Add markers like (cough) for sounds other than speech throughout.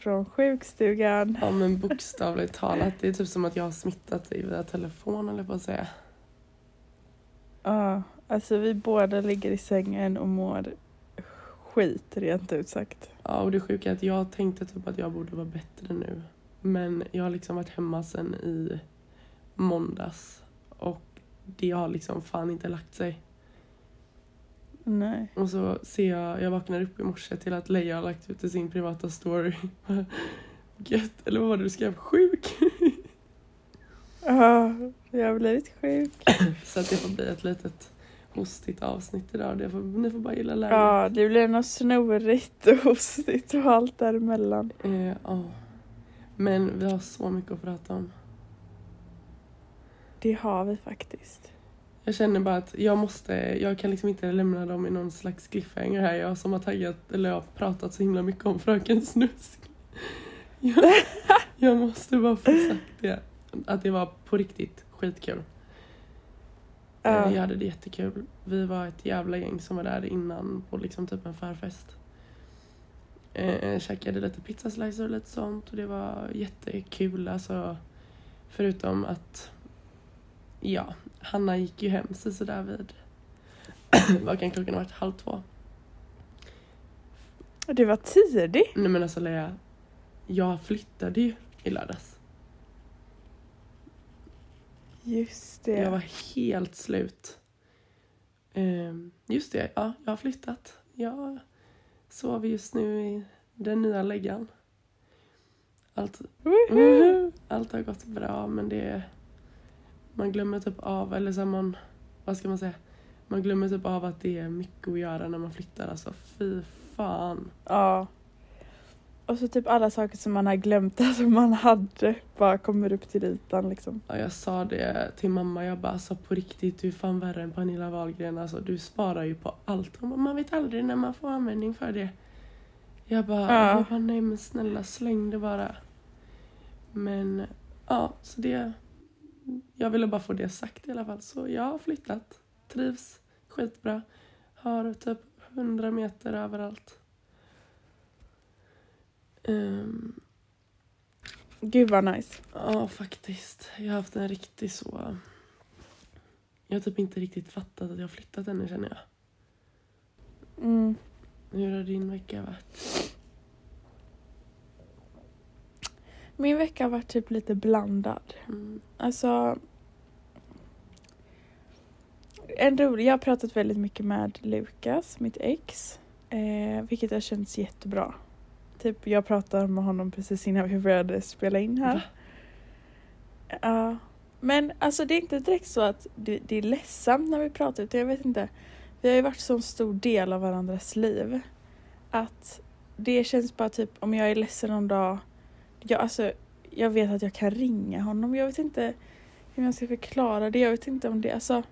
Från sjukstugan. Ja men bokstavligt talat, det är typ som att jag har smittat dig via telefon eller på att säga. Ja, alltså vi båda ligger i sängen och mår skit rent ut sagt. Ja och det sjuka är att jag tänkte typ att jag borde vara bättre nu. Men jag har liksom varit hemma sen i måndags och det har liksom fan inte lagt sig. Nej. Och så ser jag, jag vaknar upp i morse till att Leia har lagt ut i sin privata story. (laughs) Gött, eller vad var det du skrev? Sjuk! Ja, jag har blivit sjuk. Så att det får bli ett litet hostigt avsnitt idag. Det får, ni får bara gilla läget. Ja, det blir något snorigt och hostigt och allt däremellan. Eh, ja. Men vi har så mycket att prata om. Det har vi faktiskt. Jag känner bara att jag måste, jag kan liksom inte lämna dem i någon slags cliffhanger här. Jag som har taggat, eller jag har pratat så himla mycket om Fröken Snusk. (laughs) Jag, jag måste bara få sagt det. Att det var på riktigt skitkul. Eh, Jag hade det jättekul. Vi var ett jävla gäng som var där innan på liksom typ en förfest. Eh, käkade lite pizzaslicer och lite sånt och det var jättekul. Alltså, förutom att, ja, Hanna gick ju hem sig sådär vid, (clears throat) vad kan klockan ha varit, halv två? Det var tidigt. Nej men alltså Lea, jag flyttade ju i lördags. Just det. Jag var helt slut. Ehm, just det, ja, jag har flyttat. Jag sover just nu i den nya läggan. Allt, Woho! allt har gått bra men det... Man glömmer typ av, eller så man... Vad ska man säga? Man glömmer typ av att det är mycket att göra när man flyttar. Alltså fy fan. Ja. Och så typ alla saker som man har glömt att (laughs) man hade bara kommer upp till ytan liksom. Ja, jag sa det till mamma, jag bara alltså på riktigt du är fan värre än Pernilla Wahlgren. Alltså du sparar ju på allt. Hon bara, man vet aldrig när man får användning för det. Jag bara, Ja. jag bara nej men snälla släng det bara. Men ja, så det... Jag ville bara få det sagt i alla fall. Så jag har flyttat. Trivs skitbra. Har typ 100 meter överallt. Ehm, Gud vad nice. Ja, faktiskt. Jag har haft en riktig så... Jag har typ inte riktigt fattat att jag har flyttat ännu känner jag. Mm. Hur har din vecka varit? Min vecka har varit typ lite blandad. Mm. Alltså... En rolig, jag har pratat väldigt mycket med Lukas, mitt ex. Eh, vilket har känts jättebra. Typ jag pratade med honom precis innan vi började spela in här. Ja. Men alltså det är inte direkt så att det, det är ledsamt när vi pratar utan jag vet inte. Vi har ju varit så en stor del av varandras liv. Att det känns bara typ om jag är ledsen någon dag. Jag, alltså, jag vet att jag kan ringa honom. Jag vet inte hur jag ska förklara det. Jag vet inte om det, alltså.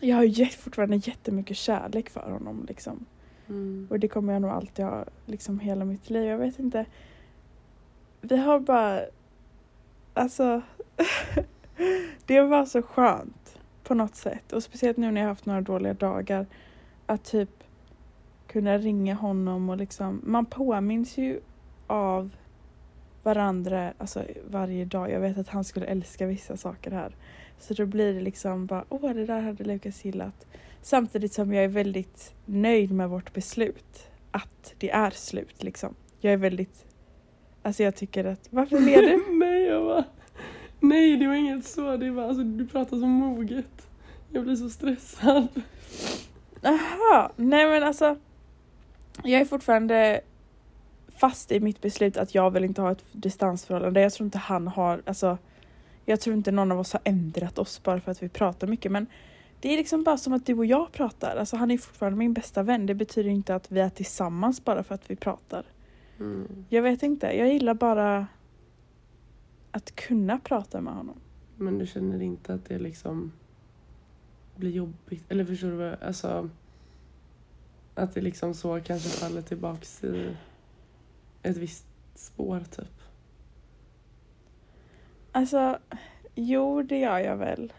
Jag har ju fortfarande jättemycket kärlek för honom liksom. Mm. Och det kommer jag nog alltid ha liksom hela mitt liv. Jag vet inte. Vi har bara... Alltså... (laughs) det var så skönt på något sätt. Och speciellt nu när jag har haft några dåliga dagar. Att typ kunna ringa honom och liksom... Man påminns ju av varandra alltså varje dag. Jag vet att han skulle älska vissa saker här. Så då blir det liksom bara, åh det där hade Lukas gillat. Samtidigt som jag är väldigt nöjd med vårt beslut. Att det är slut liksom. Jag är väldigt... Alltså jag tycker att... Varför ler du? (laughs) nej, jag bara... Nej, det var inget så. Det var alltså, du pratar så moget. Jag blir så stressad. Aha, nej men alltså. Jag är fortfarande fast i mitt beslut att jag vill inte ha ett distansförhållande. Jag tror inte han har, alltså. Jag tror inte någon av oss har ändrat oss bara för att vi pratar mycket men det är liksom bara som att du och jag pratar. Alltså han är fortfarande min bästa vän. Det betyder inte att vi är tillsammans bara för att vi pratar. Mm. Jag vet inte, jag gillar bara att kunna prata med honom. Men du känner inte att det liksom blir jobbigt? Eller förstår du vad Alltså... Att det liksom så kanske faller tillbaks i ett visst spår typ. Alltså, jo det gör jag väl.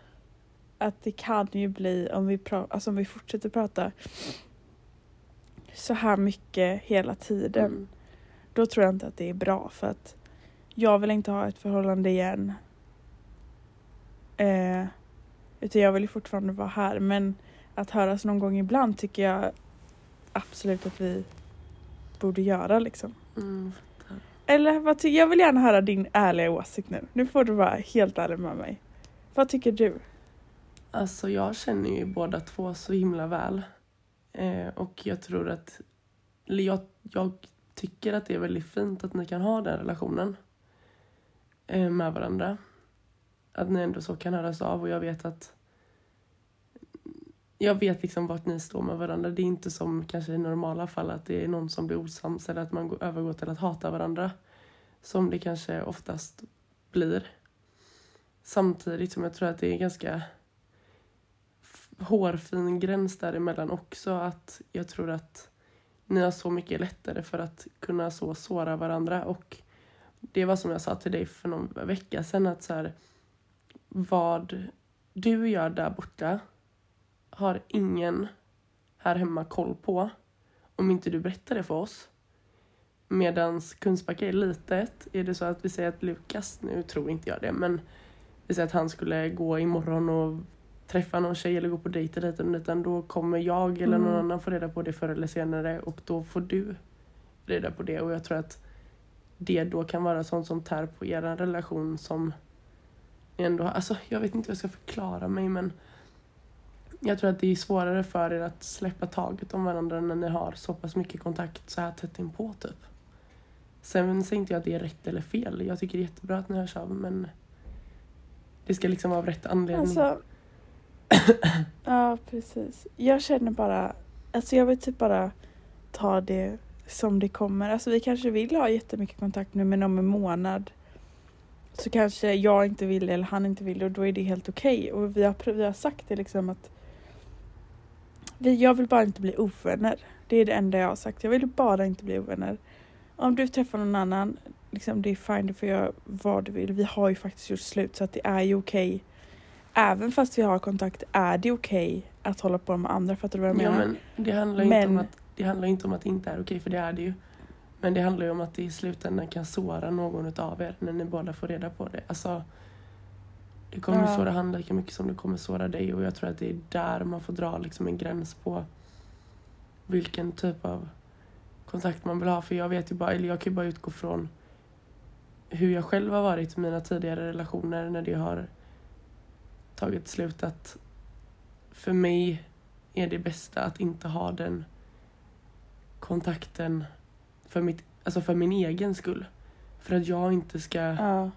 Att det kan ju bli, om vi, pra- alltså, om vi fortsätter prata så här mycket hela tiden. Mm. då tror jag inte att det är bra för att jag vill inte ha ett förhållande igen. Eh, utan jag vill ju fortfarande vara här men att höras någon gång ibland tycker jag absolut att vi borde göra liksom. Mm. Eller vad ty- jag vill gärna höra din ärliga åsikt nu. Nu får du vara helt ärlig med mig. Vad tycker du? Alltså jag känner ju båda två så himla väl. Eh, och jag tror att, eller jag, jag tycker att det är väldigt fint att ni kan ha den relationen eh, med varandra. Att ni ändå så kan höras av och jag vet att jag vet liksom vart ni står med varandra. Det är inte som kanske i normala fall att det är någon som blir osams eller att man går, övergår till att hata varandra. Som det kanske oftast blir. Samtidigt som jag tror att det är ganska hårfin gräns däremellan också. Att jag tror att ni har så mycket lättare för att kunna så såra varandra. Och det var som jag sa till dig för någon vecka sedan. att så här, Vad du gör där borta har ingen här hemma koll på om inte du berättar det för oss. Medans Kungsbacka är litet. Är det så att vi säger att Lukas, nu tror inte jag det, men vi säger att han skulle gå imorgon och träffa någon tjej eller gå på dejt eller och dit, då kommer jag eller någon Mm. annan få reda på det förr eller senare och då får du reda på det och jag tror att det då kan vara sånt som tär på er relation som ni ändå har. Alltså jag vet inte hur jag ska förklara mig men jag tror att det är svårare för er att släppa taget om varandra när ni har så pass mycket kontakt så här tätt inpå typ. Sen säger inte jag att det är rätt eller fel. Jag tycker det är jättebra att ni hörs av men det ska liksom vara av rätt anledning. Alltså, (coughs) ja precis. Jag känner bara, alltså jag vill typ bara ta det som det kommer. Alltså vi kanske vill ha jättemycket kontakt nu men om en månad så kanske jag inte vill det eller han inte vill det och då är det helt okej. Och vi har, vi har sagt det liksom att jag vill bara inte bli ovänner. Det är det enda jag har sagt. Jag vill bara inte bli ovänner. Om du träffar någon annan, liksom det är fine, du får göra vad du vill. Vi har ju faktiskt gjort slut så att det är ju okej. Även fast vi har kontakt är det okej att hålla på med andra. Fattar du vad jag Ja, menar? men det handlar inte om Men- att det handlar inte om att det inte är okej, för det är det ju. Men det handlar ju om att det i slutändan kan såra någon utav er när ni båda får reda på det. Alltså, det kommer Ja. såra han lika mycket som det kommer såra dig och jag tror att det är där man får dra liksom en gräns på vilken typ av kontakt man vill ha. För jag vet ju bara, eller jag kan ju bara utgå från hur jag själv har varit i mina tidigare relationer när det har tagit slut att för mig är det bästa att inte ha den kontakten för, mitt, alltså för min egen skull. För att jag inte ska Ja.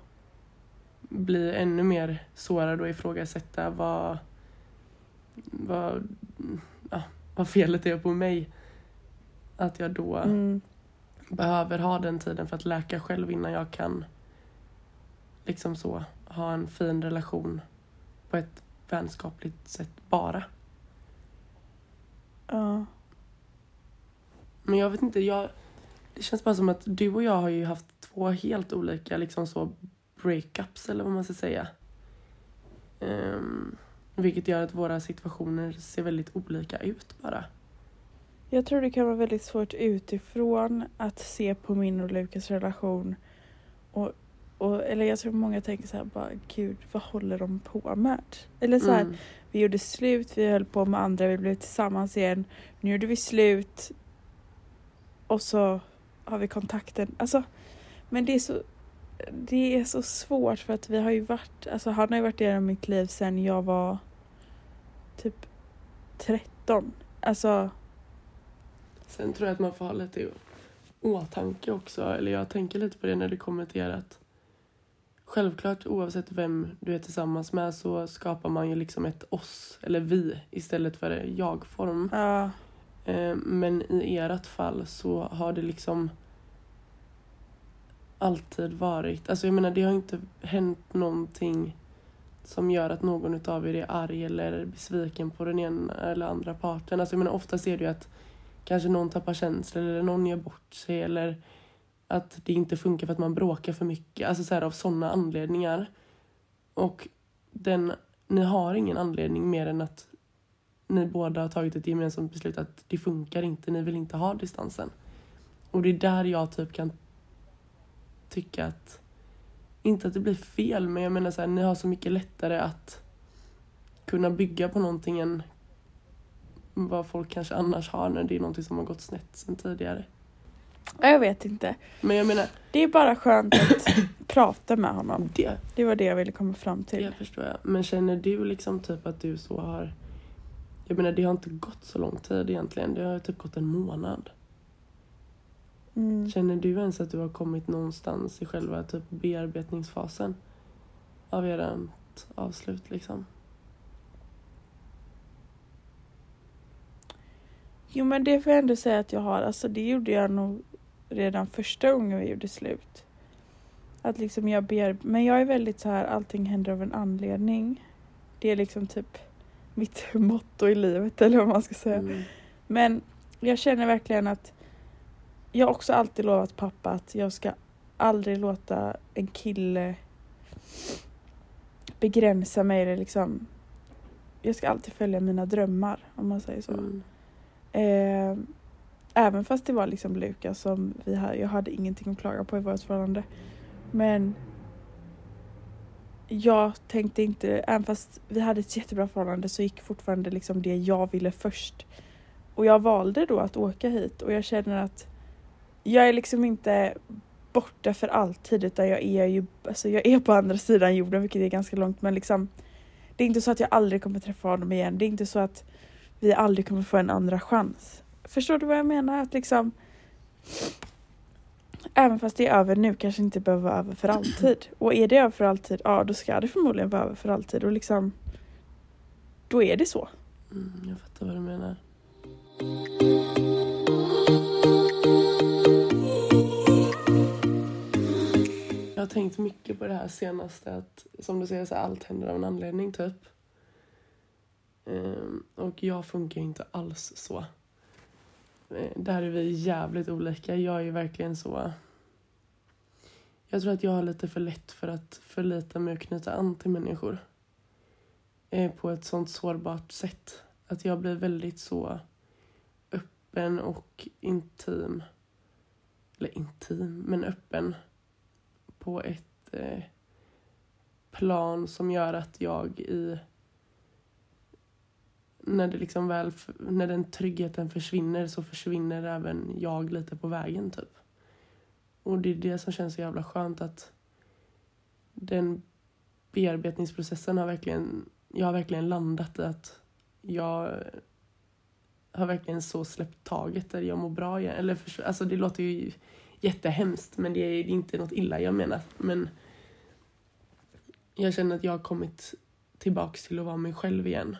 Bli ännu mer sårad och ifrågasätta vad, vad, ja, vad felet är på mig. Att jag då Mm. behöver ha den tiden för att läka själv innan jag kan liksom så ha en fin relation på ett vänskapligt sätt bara. Ja. Men jag vet inte, jag, det känns bara som att du och jag har ju haft två helt olika liksom så breakups eller vad man ska säga. Ehm, vilket gör att våra situationer ser väldigt olika ut bara. Jag tror det kan vara väldigt svårt utifrån att se på min och Lukas relation. Och, och, eller jag tror många tänker så här bara, gud vad håller de på med? Eller så här, Mm. vi gjorde slut, vi höll på med andra, vi blev tillsammans igen. Nu gjorde vi slut. Och så har vi kontakten. Alltså, men det är så det är så svårt för att vi har ju varit, alltså han har ju varit i mitt liv sedan jag var typ 13. Alltså, Sen tror jag att man får ha lite i åtanke också, eller jag tänker lite på det när det kommer till att självklart oavsett vem du är tillsammans med så skapar man ju liksom ett oss, eller vi, istället för jag-form. ja. Eh, Men i ert fall så har det liksom alltid varit, alltså jag menar det har inte hänt någonting som gör att någon av er är arg eller besviken på den ena eller andra parten. Alltså jag menar ofta ser du ju att kanske någon tappar känslor eller någon gör bort sig eller att det inte funkar för att man bråkar för mycket. Alltså så här av sådana anledningar. Och den, ni har ingen anledning mer än att ni båda har tagit ett gemensamt beslut att det funkar inte, ni vill inte ha distansen. Och det är där jag typ kan tycka att, inte att det blir fel, men jag menar så här, ni har så mycket lättare att kunna bygga på någonting än vad folk kanske annars har när det är någonting som har gått snett sen tidigare. Jag vet inte. Men jag menar, Det är bara skönt att (coughs) prata med honom. det, Det var det jag ville komma fram till. det förstår jag. Men känner du liksom typ att du så har... Jag menar det har inte gått så lång tid egentligen. Det har typ gått en månad. Mm. Känner du ens att du har kommit någonstans i själva typ bearbetningsfasen av ert avslut liksom? Jo men det får jag ändå säga att jag har. Alltså det gjorde jag nog redan första gången vi gjorde slut. Att liksom jag ber... Men jag är väldigt så här, allting händer av en anledning. Det är liksom typ mitt (laughs) motto i livet eller vad man ska säga. Mm. Men jag känner verkligen att jag har också alltid lovat pappa att jag ska aldrig låta en kille begränsa mig eller liksom jag ska alltid följa mina drömmar om man säger så. Mm. Eh, även fast det var liksom Lukas som vi hade, jag hade ingenting att klaga på i vårt förhållande. Men jag tänkte inte, även fast vi hade ett jättebra förhållande så gick fortfarande liksom det jag ville först. Och jag valde då att åka hit och jag känner att jag är liksom inte borta för alltid utan jag är ju alltså jag är på andra sidan jorden vilket är ganska långt men liksom det är inte så att jag aldrig kommer träffa honom igen. Det är inte så att vi aldrig kommer få en andra chans. Förstår du vad jag menar? Att liksom Även fast det är över nu kanske inte behöver vara över för alltid. Och är det över för alltid, ja då ska det förmodligen vara över för alltid och liksom Då är det så. Mm, jag fattar vad du menar. Jag har tänkt mycket på det här senaste att som du säger så här, allt händer av en anledning typ. Ehm, och jag funkar ju inte alls så. Ehm, Där är vi jävligt olika. Jag är verkligen så... Jag tror att jag har lite för lätt för att förlita mig och knyta an till människor. Ehm, På ett sånt sårbart sätt. Att jag blir väldigt så öppen och intim. Eller intim, men öppen. På ett eh, plan som gör att jag i när det liksom väl, när den tryggheten försvinner så försvinner även jag lite på vägen typ. Och det är det som känns så jävla skönt att den bearbetningsprocessen har verkligen, jag har verkligen landat i att jag har verkligen så släppt taget där jag mår bra igen. Eller för, alltså det låter ju jättehemskt men det är inte något illa jag menar. Men jag känner att jag har kommit tillbaks till att vara mig själv igen.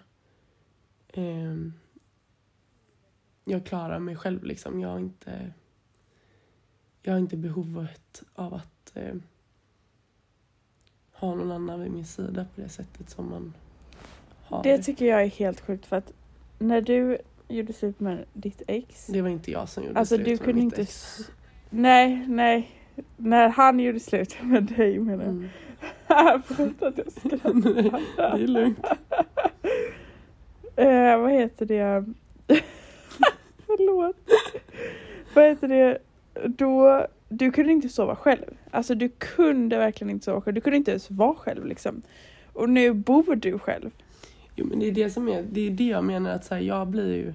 Ehm, jag klarar mig själv liksom. Jag har inte, jag har inte behovet av att eh, ha någon annan vid min sida på det sättet som man har. Det tycker jag är helt sjukt för att när du gjorde slut med ditt ex. Det var inte jag som gjorde Alltså slut du med kunde mitt inte... ex. s- Nej, nej. När han gjorde slut (laughs) med dig menar (laughs) jag. Mm. Förlåt att jag skrattar. (laughs) det är lugnt. Eh, vad heter det? Förlåt. vad heter det? Då, du kunde inte sova själv. Alltså du kunde verkligen inte sova själv. Du kunde inte ens vara själv liksom. Och nu bor du själv. Jo men det är det som är, det är det jag menar att så här, jag blir ju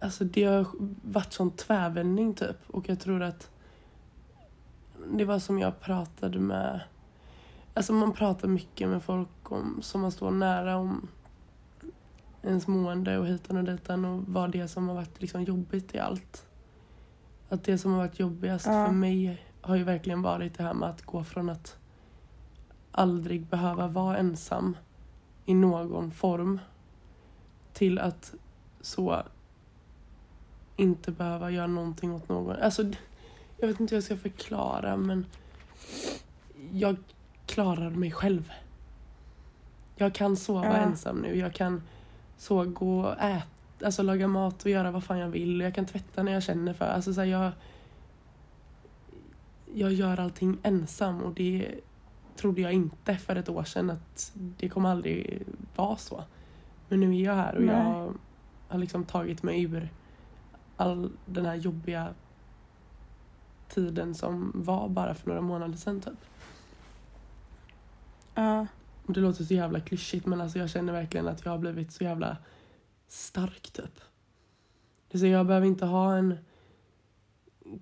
Alltså det har varit sån tvärvändning typ och jag tror att det var som jag pratade med Alltså man pratar mycket med folk om, som man står nära om ens mående och hitan och ditan och vad det är som har varit liksom jobbigt i allt. Att det som har varit jobbigast Ja. för mig har ju verkligen varit det här med att gå från att aldrig behöva vara ensam i någon form till att så inte behöva göra någonting åt någon. Alltså, jag vet inte hur jag ska förklara men jag klarar mig själv. Jag kan sova Ja. ensam nu. Jag kan så gå och äta, alltså laga mat och göra vad fan jag vill. Jag kan tvätta när jag känner för. Alltså, så här, jag, jag gör allting ensam och det trodde jag inte för ett år sedan att det kommer aldrig vara så. Men nu är jag här och Nej. jag har liksom tagit mig ur all den här jobbiga tiden som var bara för några månader sedan typ. Ja. Och det låter så jävla klyschigt men alltså jag känner verkligen att jag har blivit så jävla stark typ. Så jag behöver inte ha en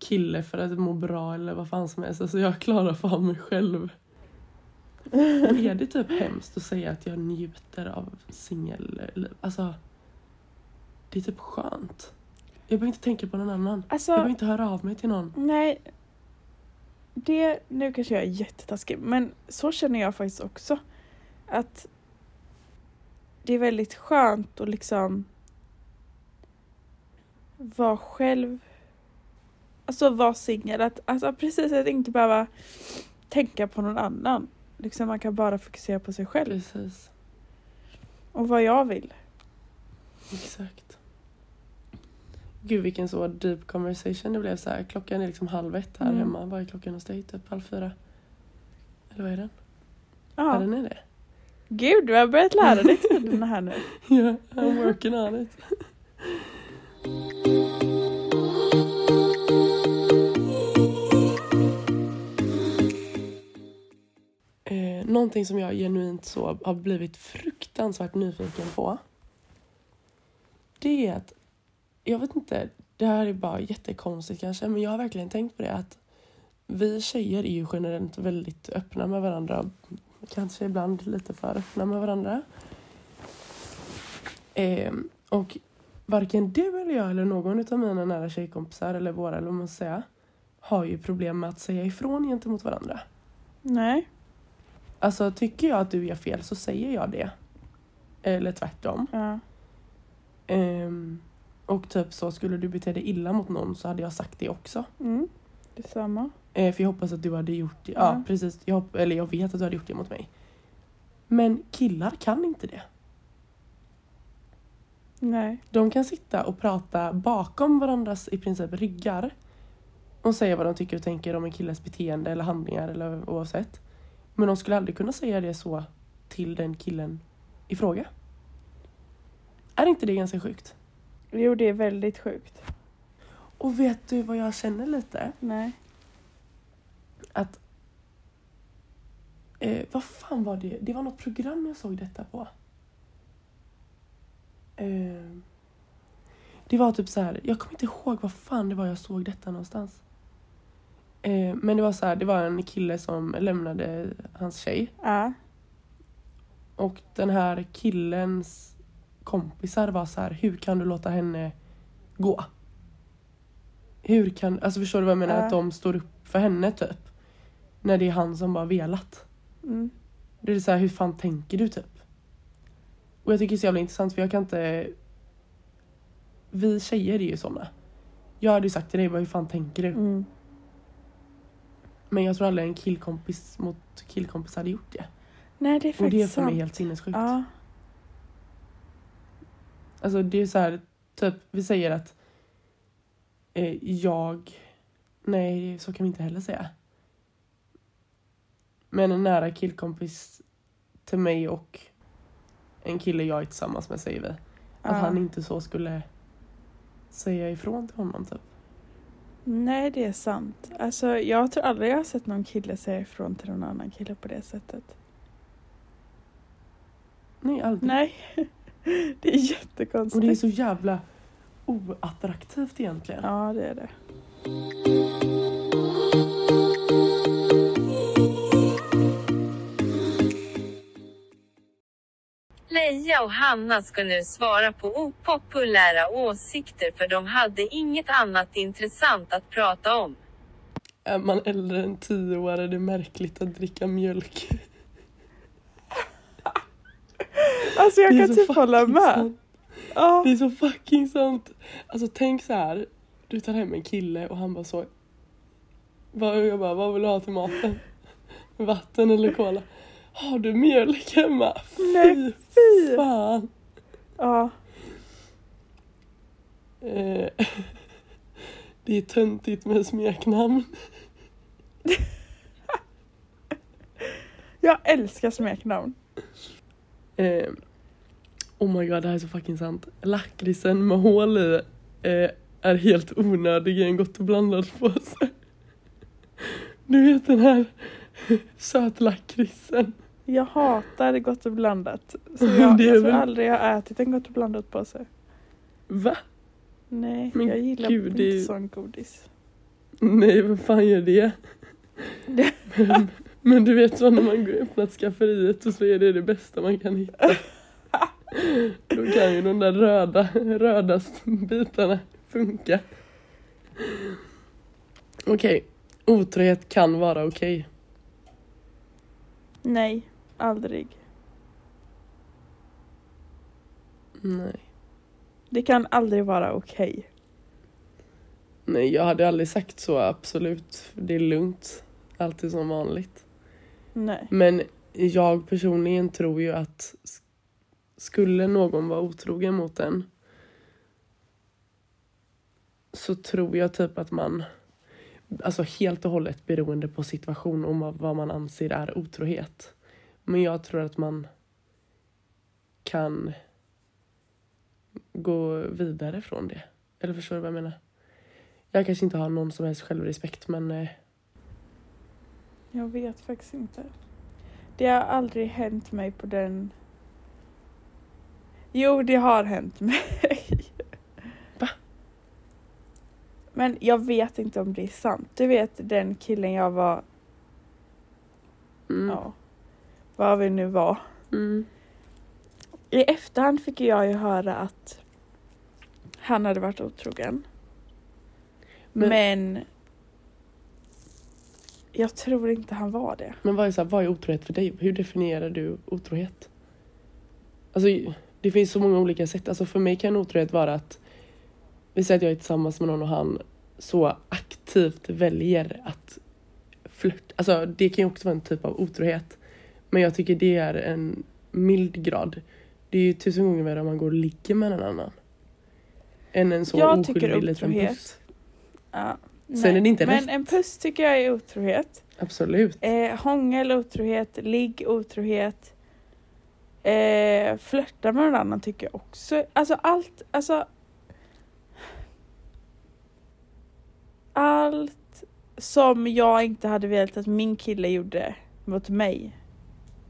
kille för att må bra eller vad fan som helst. Alltså jag klarar fan mig själv. Och är det typ hemskt att säga att jag njuter av singelliv? Alltså, det är typ skönt. Jag behöver inte tänka på någon annan. Alltså, Jag behöver inte höra av mig till någon. nej. Det, nu kanske jag är jättetaskig, men så känner jag faktiskt också. Att det är väldigt skönt att liksom vara själv. Alltså vara singel. Att, alltså precis att inte behöva tänka på någon annan. Liksom man kan bara fokusera på sig själv Precis, och vad jag vill. exakt. Gud vilken så deep conversation det blev så här. Klockan är liksom halv ett här Mm. hemma. Vad är klockan hos dig? Typ halv fyra? Eller vad är den? Ja. Ja, den är det. Gud, du har börjat lära dig (laughs) tiderna här nu. Ja, I'm working on it. Eh, någonting som jag genuint så har blivit fruktansvärt nyfiken på. Det är att, jag vet inte, det här är bara jättekonstigt kanske, men jag har verkligen tänkt på det att vi tjejer är ju generellt väldigt öppna med varandra. Kanske ibland lite för öppna med varandra. Eh, och varken du eller jag eller någon av mina nära tjejkompisar eller våra eller vad man ska säga har ju problem med att säga ifrån gentemot varandra. Nej. Alltså tycker jag att du gör fel så säger jag det. Eller tvärtom. Ja. Ehm, och typ så skulle du bete dig illa mot någon så hade jag sagt det också. Mm. Detsamma. Eh, för jag hoppas att du hade gjort det. Ja, Ja. precis. Jag, hopp- eller jag vet att du hade gjort det mot mig. Men killar kan inte det. Nej. De kan sitta och prata bakom varandras i princip ryggar och säga vad de tycker och tänker om en killes beteende eller handlingar eller oavsett. Men de skulle aldrig kunna säga det så till den killen i fråga. Är inte det ganska sjukt? Jo, det är väldigt sjukt. Och vet du vad jag känner lite? Nej. Att... Eh, vad fan var det? Det var något program jag såg detta på. Eh, det var typ så här, jag kommer inte ihåg vad fan det var jag såg detta någonstans. Eh, men det var så här, det var en kille som lämnade hans tjej. Ja. Och den här killens kompisar var så här, hur kan du låta henne gå? Hur kan, alltså förstår du vad jag menar? Ja. Att de står upp för henne typ. När det är han som bara velat. Mm. Det är så här, hur fan tänker du typ? Och jag tycker det är så jävla intressant för jag kan inte... Vi tjejer är ju såna. Jag hade ju sagt till dig bara, hur fan tänker du? Mm. Men jag tror aldrig en killkompis mot killkompis hade gjort det. Nej, det är Och det är faktiskt för mig sant. helt sinnessjukt. Ja. Alltså det är så här, typ vi säger att eh, jag... Nej, så kan vi inte heller säga. Men en nära killkompis till mig och en kille jag är tillsammans med säger vi. Att Ja. han inte så skulle säga ifrån till honom typ. Nej, det är sant. Alltså, jag tror aldrig jag har sett någon kille säga ifrån till någon annan kille på det sättet. Nej, aldrig. Nej. (laughs) det är Och jättekonstigt. det är så jävla oattraktivt egentligen. Ja, det är det. Leia och Hanna ska nu svara på opopulära åsikter för de hade inget annat intressant att prata om. Är man äldre än tio år är det märkligt att dricka mjölk. Alltså jag kan typ hålla med. Ja. Det är så fucking sant. Alltså tänk så här. Du tar hem en kille och han bara så. Jag bara, vad vill du ha till maten? Vatten eller cola? Har du mjölk hemma? Nej, Fy fy. fan. Ja. Eh, (laughs) Det är töntigt med smeknamn. (laughs) Jag älskar smeknamn. Eh, oh my god, det här är så fucking sant. Lakritsen med hål i eh, är helt onödig i en gott och blandat påse. Du vet den här sötlakritsen. Jag hatar gott och blandat. Så (laughs) jag, jag tror väl- aldrig jag har ätit en gott och blandat påse. Va? Nej, Men jag gillar gud, inte det sån godis. Nej, vem fan gör det? (laughs) Men, du vet så när man går öppnat skafferiet och så är det det bästa man kan hitta. (laughs) Då kan ju de där röda, röda bitarna funka. Okej, otrohet kan vara okej. Nej, aldrig. Nej. Det kan aldrig vara okej. Nej, jag hade aldrig sagt så absolut. Det är lugnt. Allt är som vanligt. Nej. Men jag personligen tror ju att skulle någon vara otrogen mot en så tror jag typ att man, alltså helt och hållet beroende på situation och vad- vad man anser är otrohet. Men jag tror att man kan gå vidare från det. Eller förstår du vad jag menar? Jag kanske inte har någon som helst självrespekt men eh, jag vet faktiskt inte. Det har aldrig hänt mig på den... Jo, det har hänt (laughs) mig. Va? Men jag vet inte om det är sant. Du vet den killen jag var... mm, Ja. Vad vi nu var. mm, I efterhand fick jag ju höra att han hade varit otrogen. Men- Men, jag tror inte han var det. Men vad är, så här, vad är otrohet för dig? Hur definierar du otrohet? Alltså, det finns så många olika sätt. Alltså, för mig kan otrohet vara att vi säger att jag är tillsammans med någon och han så aktivt väljer att flirta. Alltså, det kan ju också vara en typ av otrohet. Men jag tycker det är en mild grad. Det är ju tusen gånger värre om man går och ligger med en annan. Än en så Jag oskyldig liten otrohet- puss. Sen är det inte Men rätt. en puss tycker jag är otrohet. Absolut. Eh, hångel otrohet, ligg otrohet. Eh, flörta med någon annan tycker jag också. Alltså allt, alltså. Allt som jag inte hade velat att min kille gjorde mot mig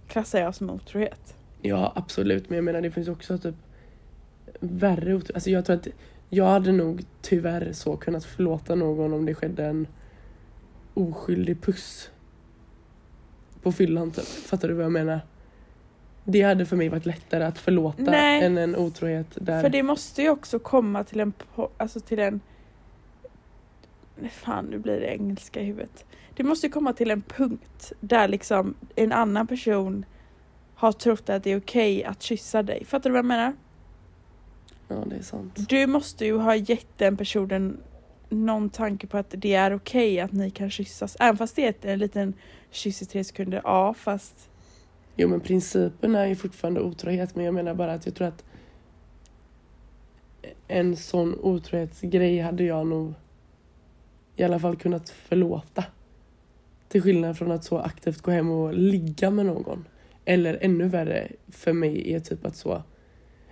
klassar jag som otrohet. Ja, absolut. Men jag menar, det finns också typ värre otro- Alltså jag tror att jag hade nog tyvärr så kunnat förlåta någon om det skedde en oskyldig puss på fyllan typ. Fattar du vad jag menar? Det hade för mig varit lättare att förlåta Nej. än en otrohet där... För det måste ju också komma till en, alltså till en Fan, nu blir det engelska i huvudet. Det måste ju komma till en punkt där liksom en annan person har trott att det är okej att kyssa dig. Fattar du vad jag menar? Ja, det är sant. Du måste ju ha gett den personen någon tanke på att det är okej att ni kan kyssas. Även fast det är en liten kyss i tre sekunder. Ja, fast Jo, men principen är ju fortfarande otrohet. Men jag menar bara att jag tror att en sån otrohetsgrej hade jag nog i alla fall kunnat förlåta. Till skillnad från att så aktivt gå hem och ligga med någon. Eller ännu värre för mig är typ att så...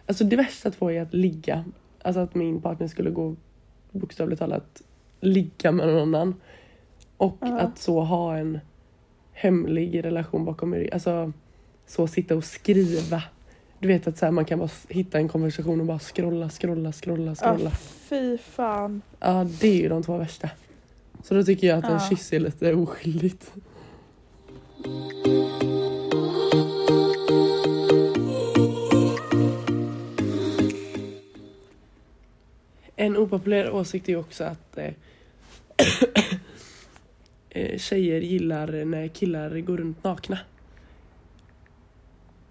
Alltså det värsta två är att ligga. Alltså att min partner skulle gå bokstavligt talat ligga med någon annan. Och Ja. att så ha en hemlig relation bakom mig. Alltså så sitta och skriva. Du vet att så här, man kan bara hitta en konversation och bara scrolla, scrolla, scrolla, scrolla. fy fan. Ja, det är ju de två värsta. Så då tycker jag att en Ja. kyss är lite oskyldigt. En opopulär åsikt är ju också att eh, (coughs) eh, tjejer gillar när killar går runt nakna.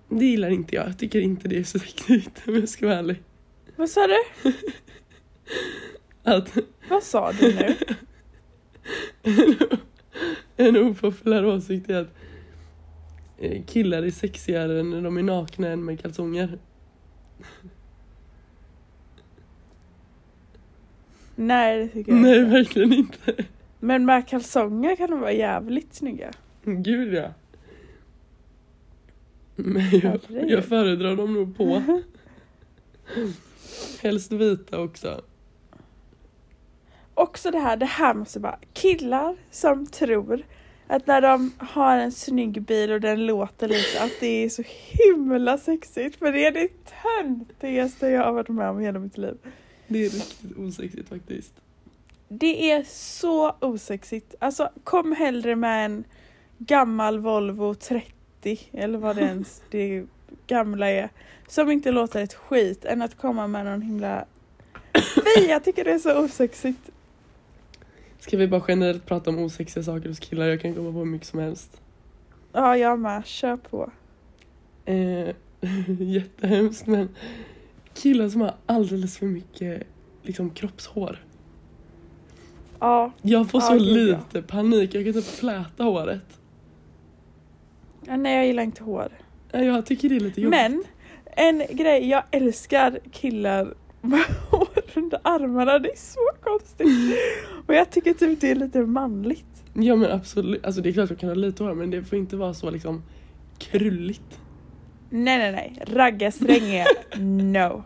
Det gillar inte jag. Jag tycker inte det är så viktigt om jag ska vara ärlig. Vad sa du? (laughs) Att Vad sa du nu? (laughs) en opopulär åsikt är att eh, killar är sexigare när de är nakna än med kalsonger. Nej, det tycker jag Nej, inte. verkligen inte. Men med kalsonger kan de vara jävligt snygga. Gud ja. Men jag, jag föredrar dem nog på. (laughs) Helst vita också. Också det här, det här måste bara, killar som tror Att när de har en snygg bil och den låter lite, att det är så himla sexigt. För det är det töntigaste jag har varit med om i hela mitt liv. Det är riktigt osexigt faktiskt. Det är så osexigt. Alltså kom hellre med en gammal Volvo 30 eller vad det (laughs) ens det gamla är. Som inte låter ett skit än att komma med någon himla... Fy, jag tycker det är så osexigt. Ska vi bara generellt prata om osexiga saker hos killar? Jag kan komma på hur mycket som helst. Ja, jag med. Kör på. Eh, (laughs) jättehemskt men killar som har alldeles för mycket liksom, kroppshår. Ja, Jag får Ja, så lite panik, jag kan typ fläta håret. Ja, nej jag gillar inte hår. Ja, Jag tycker det är lite jobbigt. Men en grej, jag älskar killar (laughs) med hår under armarna. Det är så konstigt. Och jag tycker typ det är lite manligt. Ja men absolut, alltså det är klart att jag kan ha lite hår men det får inte vara så liksom krulligt. Nej nej nej, raggarsträng är no.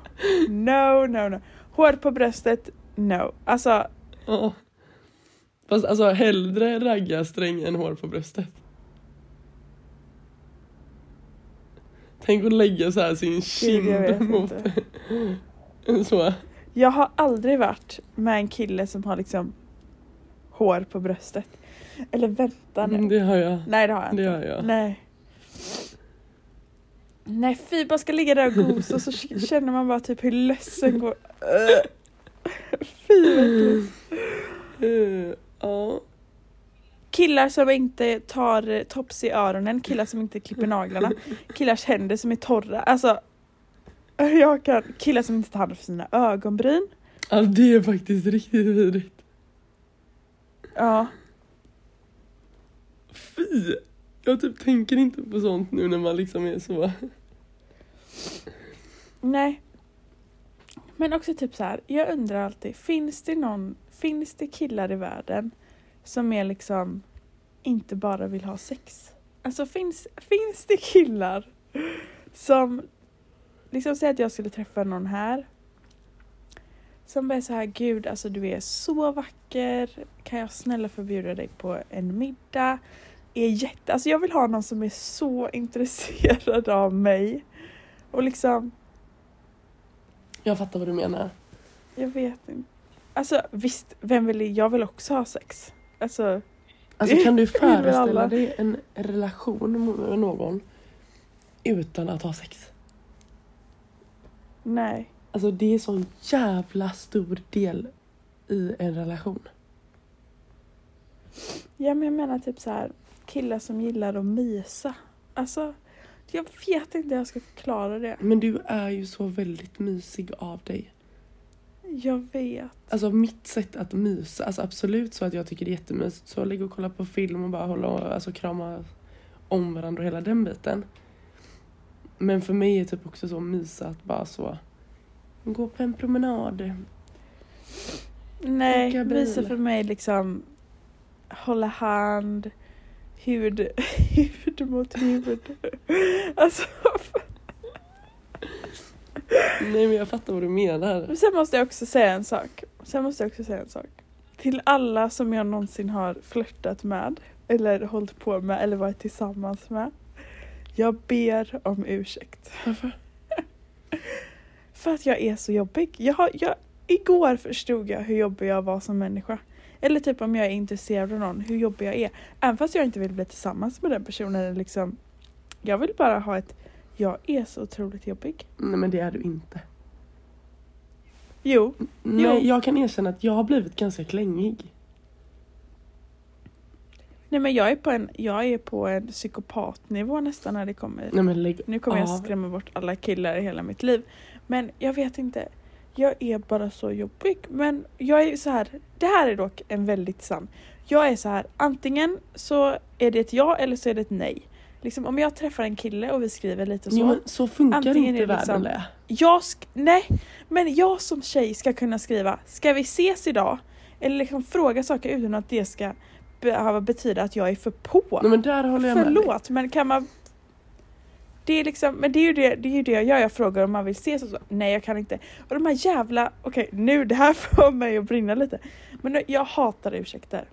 No no no. Hår på bröstet, no. Alltså Ja. Fast alltså hellre raggarsträng än hår på bröstet. Tänk att lägga så här sin kind mot (laughs) så. Jag har aldrig varit med en kille som har liksom hår på bröstet. Eller vänta nu. Mm, Det har jag. Nej det har jag Det inte. har jag. Nej. Nej fy, bara ska ligga där och gosa och så (laughs) känner man bara typ hur lössen går. (laughs) Fy äckligt. Eh, Ja. Killar som inte tar eh, tops i öronen, killar som inte klipper naglarna, (laughs) killars händer som är torra. Alltså, jag kan, killar som inte tar hand om sina ögonbryn. ja, det är faktiskt riktigt vidrigt. Ja, Fy! Jag typ tänker inte på sånt nu när man liksom är så nej. Men också typ så här, jag undrar alltid, finns det någon, finns det killar i världen som är liksom inte bara vill ha sex? Alltså finns, finns det killar som liksom säger att jag skulle träffa någon här som bara är så här, gud alltså du är så vacker, kan jag snälla få bjuda dig på en middag? Är jätte, alltså jag vill ha någon som är så (laughs) intresserad av mig och liksom Jag fattar vad du menar. Jag vet inte. Alltså visst, vem vill jag vill också ha sex. Alltså, Alltså kan du (laughs) föreställa dig en relation med någon utan att ha sex? nej. Alltså det är sån jävla stor del i en relation. Ja men jag menar typ så här killar som gillar att mysa. Alltså, jag vet inte hur jag ska förklara det. Men du är ju så väldigt mysig av dig. Jag vet. Alltså mitt sätt att mysa, alltså absolut så att jag tycker det är jättemysigt. Så ligga och kolla på film och bara hålla och alltså krama om varandra och hela den biten. Men för mig är typ också så mysa att bara så gå på en promenad. Nej, mysa för mig liksom hålla hand, hud, hud mot hud. Alltså, (laughs) Nej men jag fattar vad du menar. Men sen måste jag också säga en sak. Sen måste jag också säga en sak. Till alla som jag någonsin har flörtat med eller hållit på med eller varit tillsammans med. Jag ber om ursäkt. Varför? (laughs) För att jag är så jobbig. Jag har, jag, igår förstod jag hur jobbig jag var som människa. Eller typ om jag är intresserad av någon, hur jobbig jag är. Även fast jag inte vill bli tillsammans med den personen. Liksom, jag vill bara ha ett, jag är så otroligt jobbig. Nej men det är du inte. Jo, Nej jag kan erkänna att jag har blivit ganska klängig. Nej men jag är på en, jag är på en psykopatnivå nästan när det kommer. Nej men lägg Nu kommer jag av. skrämma bort alla killar i hela mitt liv. Men jag vet inte. Jag är bara så jobbig. Men jag är så här. Det här är dock en väldigt sann. Jag är så här. Antingen så är det ett ja eller så är det ett nej. Liksom om jag träffar en kille och vi skriver lite så. Jo, men så funkar inte är det världen liksom-. Jag nej, men jag som tjej ska kunna skriva Ska vi ses idag? Eller liksom fråga saker utan att det ska behöva betyda att jag är för på. Nej men där håller jag med dig. Förlåt men kan man det är liksom, men det är ju det, det är ju det jag gör, jag frågar om man vill ses och så. Nej jag kan inte. Och de här jävla, okej nu det här får mig att brinna lite. Men jag hatar ursäkter.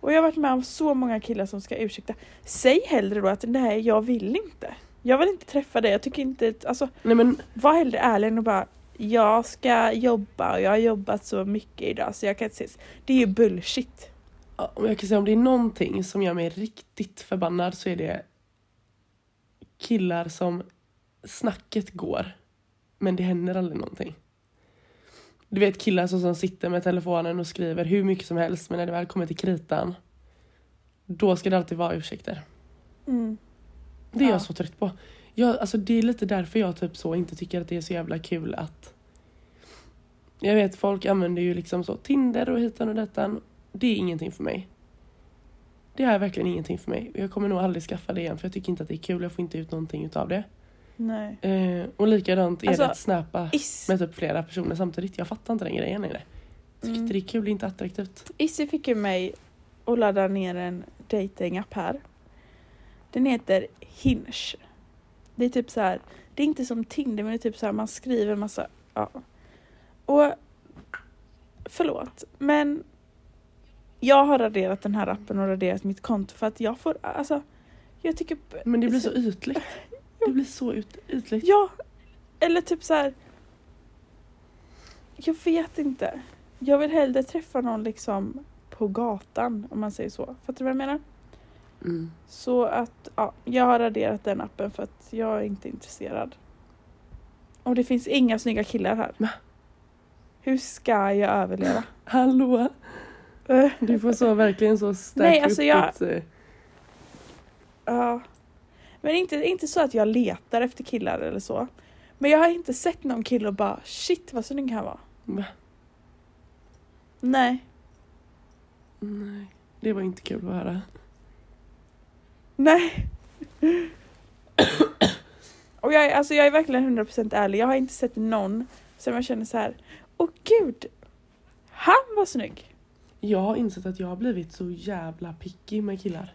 Och jag har varit med om så många killar som ska ursäkta. Säg hellre då att nej jag vill inte. Jag vill inte träffa dig, jag tycker inte, alltså Nej men var hellre ärlig än att bara jag ska jobba och jag har jobbat så mycket idag så jag kan inte ses. Det är ju bullshit. Ja, jag kan säga om det är någonting som gör mig riktigt förbannad så är det killar som snacket går men det händer aldrig någonting. Du vet killar som, som sitter med telefonen och skriver hur mycket som helst men när det väl kommer till kritan då ska det alltid vara ursäkter. Mm. Det är Ja. jag så trött på. Jag, alltså det är lite därför jag typ så inte tycker att det är så jävla kul att jag vet folk använder ju liksom så Tinder och hitan och detan. Det är ingenting för mig. Det är verkligen ingenting för mig. Jag kommer nog aldrig skaffa det igen för jag tycker inte att det är kul. Jag får inte ut någonting utav det. Nej. Eh, och likadant är Alltså, det att snappa Is, med typ flera personer samtidigt. Jag fattar inte den grejen längre. Tycker Mm. inte det är kul, det är inte attraktivt. Issy fick ju mig att ladda ner en datingapp här. Den heter Hinge. Det är typ så här. det är inte som Tinder men det är typ så här man skriver massa, ja. Och förlåt men jag har raderat den här appen och raderat mitt konto för att jag får, alltså jag tycker Men det blir så ytligt. Det blir så ut, ytligt. Ja, eller typ så här. Jag vet inte. Jag vill hellre träffa någon liksom på gatan om man säger så. Fattar du vad jag menar? Mm. Så att ja, jag har raderat den appen för att jag är inte intresserad. Och det finns inga snygga killar här. Hur ska jag överleva? Hallå? Du får så verkligen så stack Nej, alltså upp jag- ditt, eh, Ja. Men inte, inte så att jag letar efter killar eller så. Men jag har inte sett någon kille och bara shit vad snygg han var. Va? Nej. Nej, det var inte kul att höra. Nej. Och jag, alltså jag är verkligen 100% ärlig. Jag har inte sett någon som jag känner så här. Åh gud! Han var snygg! Jag har insett att jag har blivit så jävla picky med killar.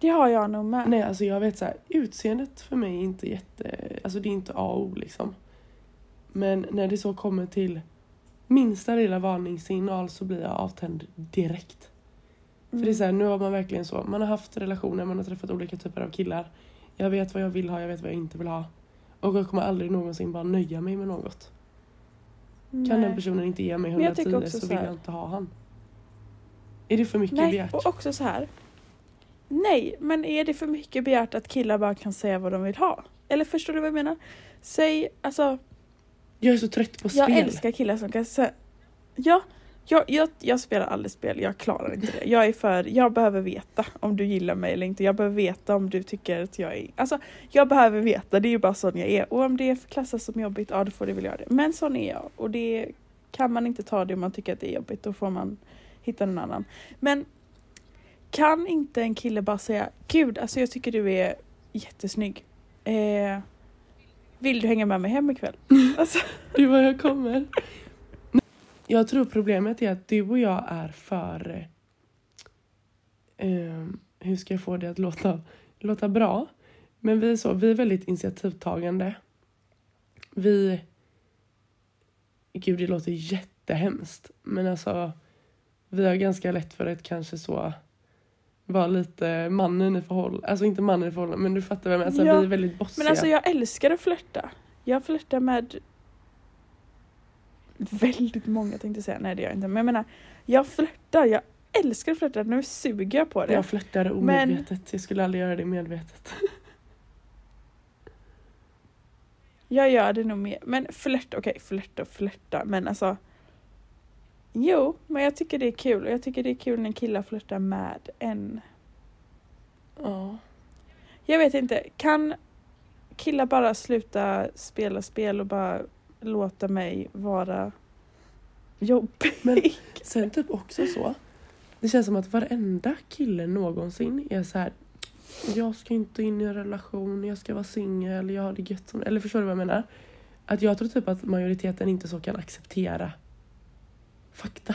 Det har jag nog med. Nej, alltså jag vet så här, utseendet för mig är inte jätte, alltså det är inte A och O liksom. Men när det så kommer till minsta lilla varningssignal så blir jag avtänd direkt. För det är så här, nu har man verkligen så, man har haft relationer, man har träffat olika typer av killar. Jag vet vad jag vill ha, jag vet vad jag inte vill ha. Och jag kommer aldrig någonsin bara nöja mig med något. Kan Nej. den personen inte ge mig Men jag tycker 110 också så så vill jag inte ha han. Är det för mycket Nej, begärt? och också så här. Nej, men är det för mycket begärt att killar bara kan säga vad de vill ha? Eller förstår du vad jag menar? Säg, alltså, Jag är så trött på jag spel. älskar killar som kan säga... Ja, jag, jag, jag spelar aldrig spel, jag klarar inte det. Jag är för, jag behöver veta om du gillar mig eller inte. Jag behöver veta om du tycker att jag är... Alltså, jag behöver veta, det är ju bara sån jag är. Och om det klassas som jobbigt, ja då får det väl göra det. Men sån är jag. Och det kan man inte ta det om man tycker att det är jobbigt, då får man hitta någon annan. Men kan inte en kille bara säga Gud, alltså jag tycker du är jättesnygg. Eh, vill du hänga med mig hem ikväll? (laughs) Alltså, är vad jag kommer. Jag tror problemet är att du och jag är för... Eh, hur ska jag få det att låta, låta bra? Men vi är, så, vi är väldigt initiativtagande. Vi... Gud, det låter jättehemskt. Men alltså, vi har ganska lätt för att kanske så vara lite mannen i förhållande. Alltså inte mannen i förhållande, men du fattar vad jag menar. Alltså, Ja, Vi är väldigt bossiga. men alltså jag älskar att flörta. Jag flörtar med (laughs) väldigt många tänkte säga. Nej det gör jag inte. Men jag menar, jag flörtar. Jag älskar att flörta. Nu suger jag på det. Jag flörtar omedvetet. Jag skulle aldrig göra det medvetet. (laughs) Jag gör det nog mer. Men flört, okej flörta och flörta. Men alltså. Jo, men jag tycker det är kul. Och jag tycker det är kul när killar flörtar med en. Ja. Jag vet inte, kan killar bara sluta spela spel och bara låta mig vara jobbig? (laughs) Men- Sen typ också så. Det känns som att varenda kille någonsin är så här. Jag ska inte in i en relation, jag ska vara singel, jag har det gött som... Eller förstår du vad jag menar? Att jag tror typ att majoriteten inte så kan acceptera fakta.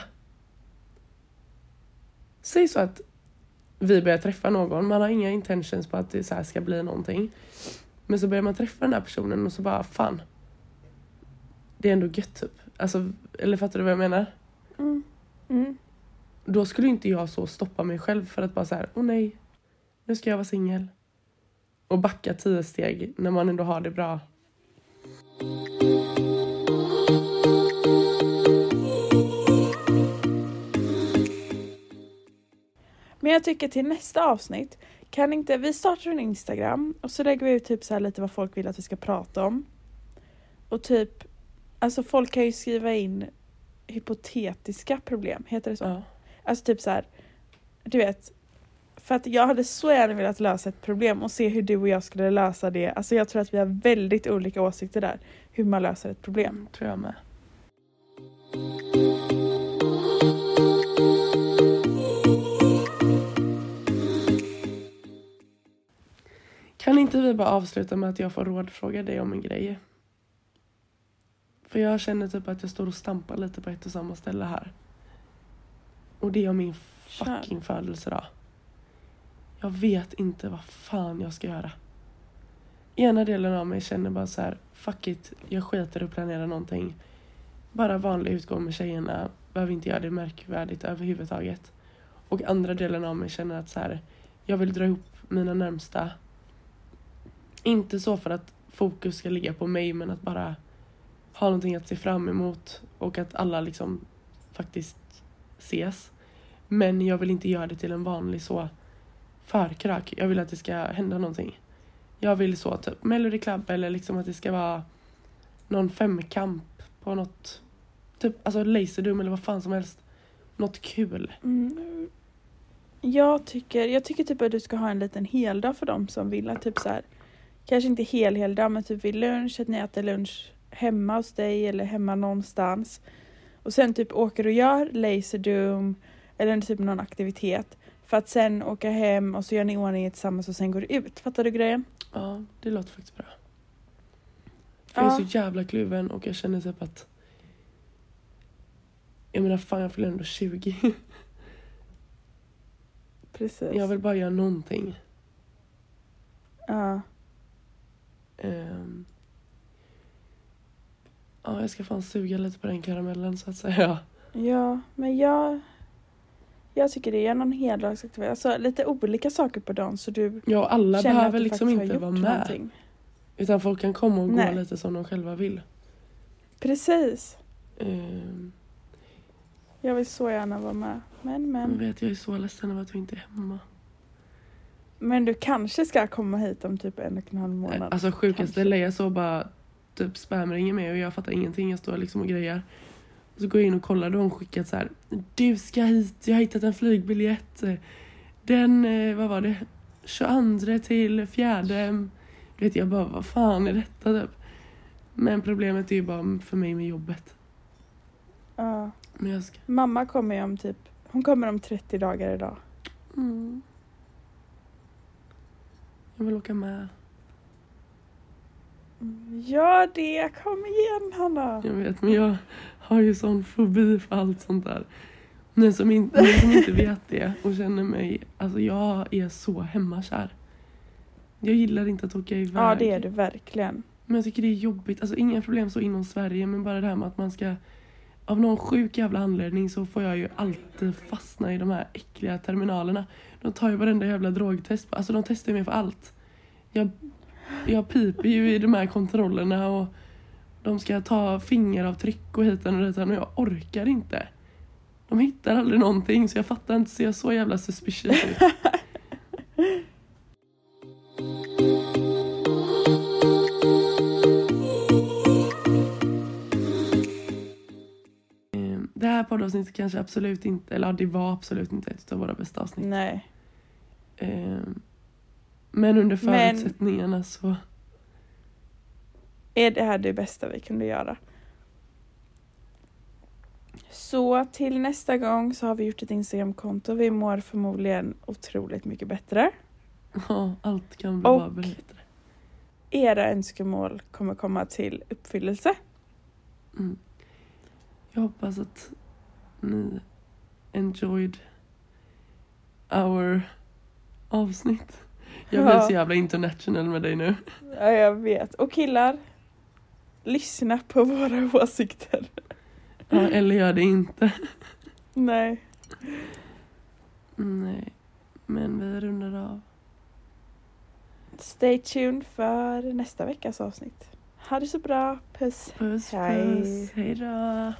Säg så att vi börjar träffa någon, man har inga intentions på att det så här ska bli någonting. Men så börjar man träffa den här personen och så bara fan. Det är ändå gött typ. Alltså, eller fattar du vad jag menar? Mm. Mm. då skulle inte jag så stoppa mig själv för att bara så här, åh nej, nu ska jag vara singel. Och backa tio steg när man ändå har det bra. Men jag tycker till nästa avsnitt kan inte, vi startar en Instagram och så lägger vi ut typ så lite vad folk vill att vi ska prata om. Och typ, alltså folk kan ju skriva in hypotetiska problem, heter det så? Ja. Alltså typ så här, du vet. För att jag hade så gärna velat lösa ett problem och se hur du och jag skulle lösa det. Alltså jag tror att vi har väldigt olika åsikter där. Hur man löser ett problem. Mm, tror jag med. Kan inte vi bara avsluta med att jag får rådfråga dig om en grej? För jag känner typ att jag står och stampar lite på ett och samma ställe här. Och det är min Kör. fucking födelsedag. Jag vet inte vad fan jag ska göra. Ena delen av mig känner bara så här, fuck it, jag skiter i att planera någonting. Bara vanlig utgång med tjejerna, behöver inte göra det märkvärdigt överhuvudtaget. Och andra delen av mig känner att så här, jag vill dra ihop mina närmsta. Inte så för att fokus ska ligga på mig men att bara ha någonting att se fram emot och att alla liksom faktiskt ses. Men jag vill inte göra det till en vanlig så förkrök. Jag vill att det ska hända någonting. Jag vill så typ Melody Club eller liksom att det ska vara någon femkamp på något typ alltså Laserdum eller vad fan som helst. Något kul. Mm. Jag tycker, jag tycker typ att du ska ha en liten heldag för dem som vill. Att typ så här, kanske inte hel heldag men typ vid lunch, att ni äter lunch hemma hos dig eller hemma någonstans. Och sen typ åker och gör Laserdum eller typ någon aktivitet. För att sen åka hem och så gör ni i ordning tillsammans och sen går ut. Fattar du grejen? Ja, det låter faktiskt bra. För jag är Ja. så jävla kluven och jag känner typ att jag menar fan jag fyller ändå 20. (laughs) Precis. Jag vill bara göra någonting. Ja. Ehm. Ja, jag ska fan suga lite på den karamellen så att säga. Ja, men jag... Jag tycker det är någon heldagsaktivitet. Alltså lite olika saker på dagen så du Ja, alla känner att behöver du liksom faktiskt har inte gjort vara med. någonting. Utan folk kan komma och gå Nej. lite som de själva vill. Precis. Ehm. Jag vill så gärna vara med. Men, Jag men. vet, jag är så ledsen över att vi inte är hemma. Men du kanske ska komma hit om typ en och en halv månad. Alltså sjukaste, Kanske. Leia så bara typ spamringer mig och jag fattar ingenting. Jag står liksom och grejar. Och så går jag in och kollar då hon skickat så här. Du ska hit, jag har hittat en flygbiljett. Den, eh, vad var det? 22 till fjärde. Vet jag bara, vad fan är detta typ? Men problemet är ju bara för mig med jobbet. Ja. Men jag ska... Mamma kommer ju om typ... Hon kommer om 30 dagar idag. Mm. Jag vill åka med. Gör det! Kom igen Hanna! Jag vet, men jag har ju sån fobi för allt sånt där. Ni som, in, ni som inte (laughs) vet det och känner mig, alltså jag är så hemmakär. Jag gillar inte att åka iväg. Ja det är du verkligen. Men jag tycker det är jobbigt, alltså inga problem så inom Sverige men bara det här med att man ska av någon sjuk jävla anledning så får jag ju alltid fastna i de här äckliga terminalerna. De tar ju varenda jävla drogtest, alltså de testar mig för allt. Jag, jag piper ju i de här kontrollerna och de ska ta fingeravtryck och hit och dit och jag orkar inte. De hittar aldrig någonting så jag fattar inte, så jag så jävla suspicious ut. Eh, Det här poddavsnittet kanske absolut inte, eller det var absolut inte ett av våra bästa avsnitt. Nej. Men under Men- förutsättningarna så... Är det här det bästa vi kunde göra? Så till nästa gång så har vi gjort ett Instagramkonto. Vi mår förmodligen otroligt mycket bättre. Ja, allt kan bli Och- bättre. Era önskemål kommer komma till uppfyllelse. Mm. Jag hoppas att ni enjoyed our avsnitt. Jag blir ja. så jävla international med dig nu. Ja, jag vet. Och killar, lyssna på våra åsikter. Ja, eller gör det inte. Nej. Nej, men vi rundar av. Stay tuned för nästa veckas avsnitt. Ha det så bra. Puss. Puss, Hej. puss. Hej då.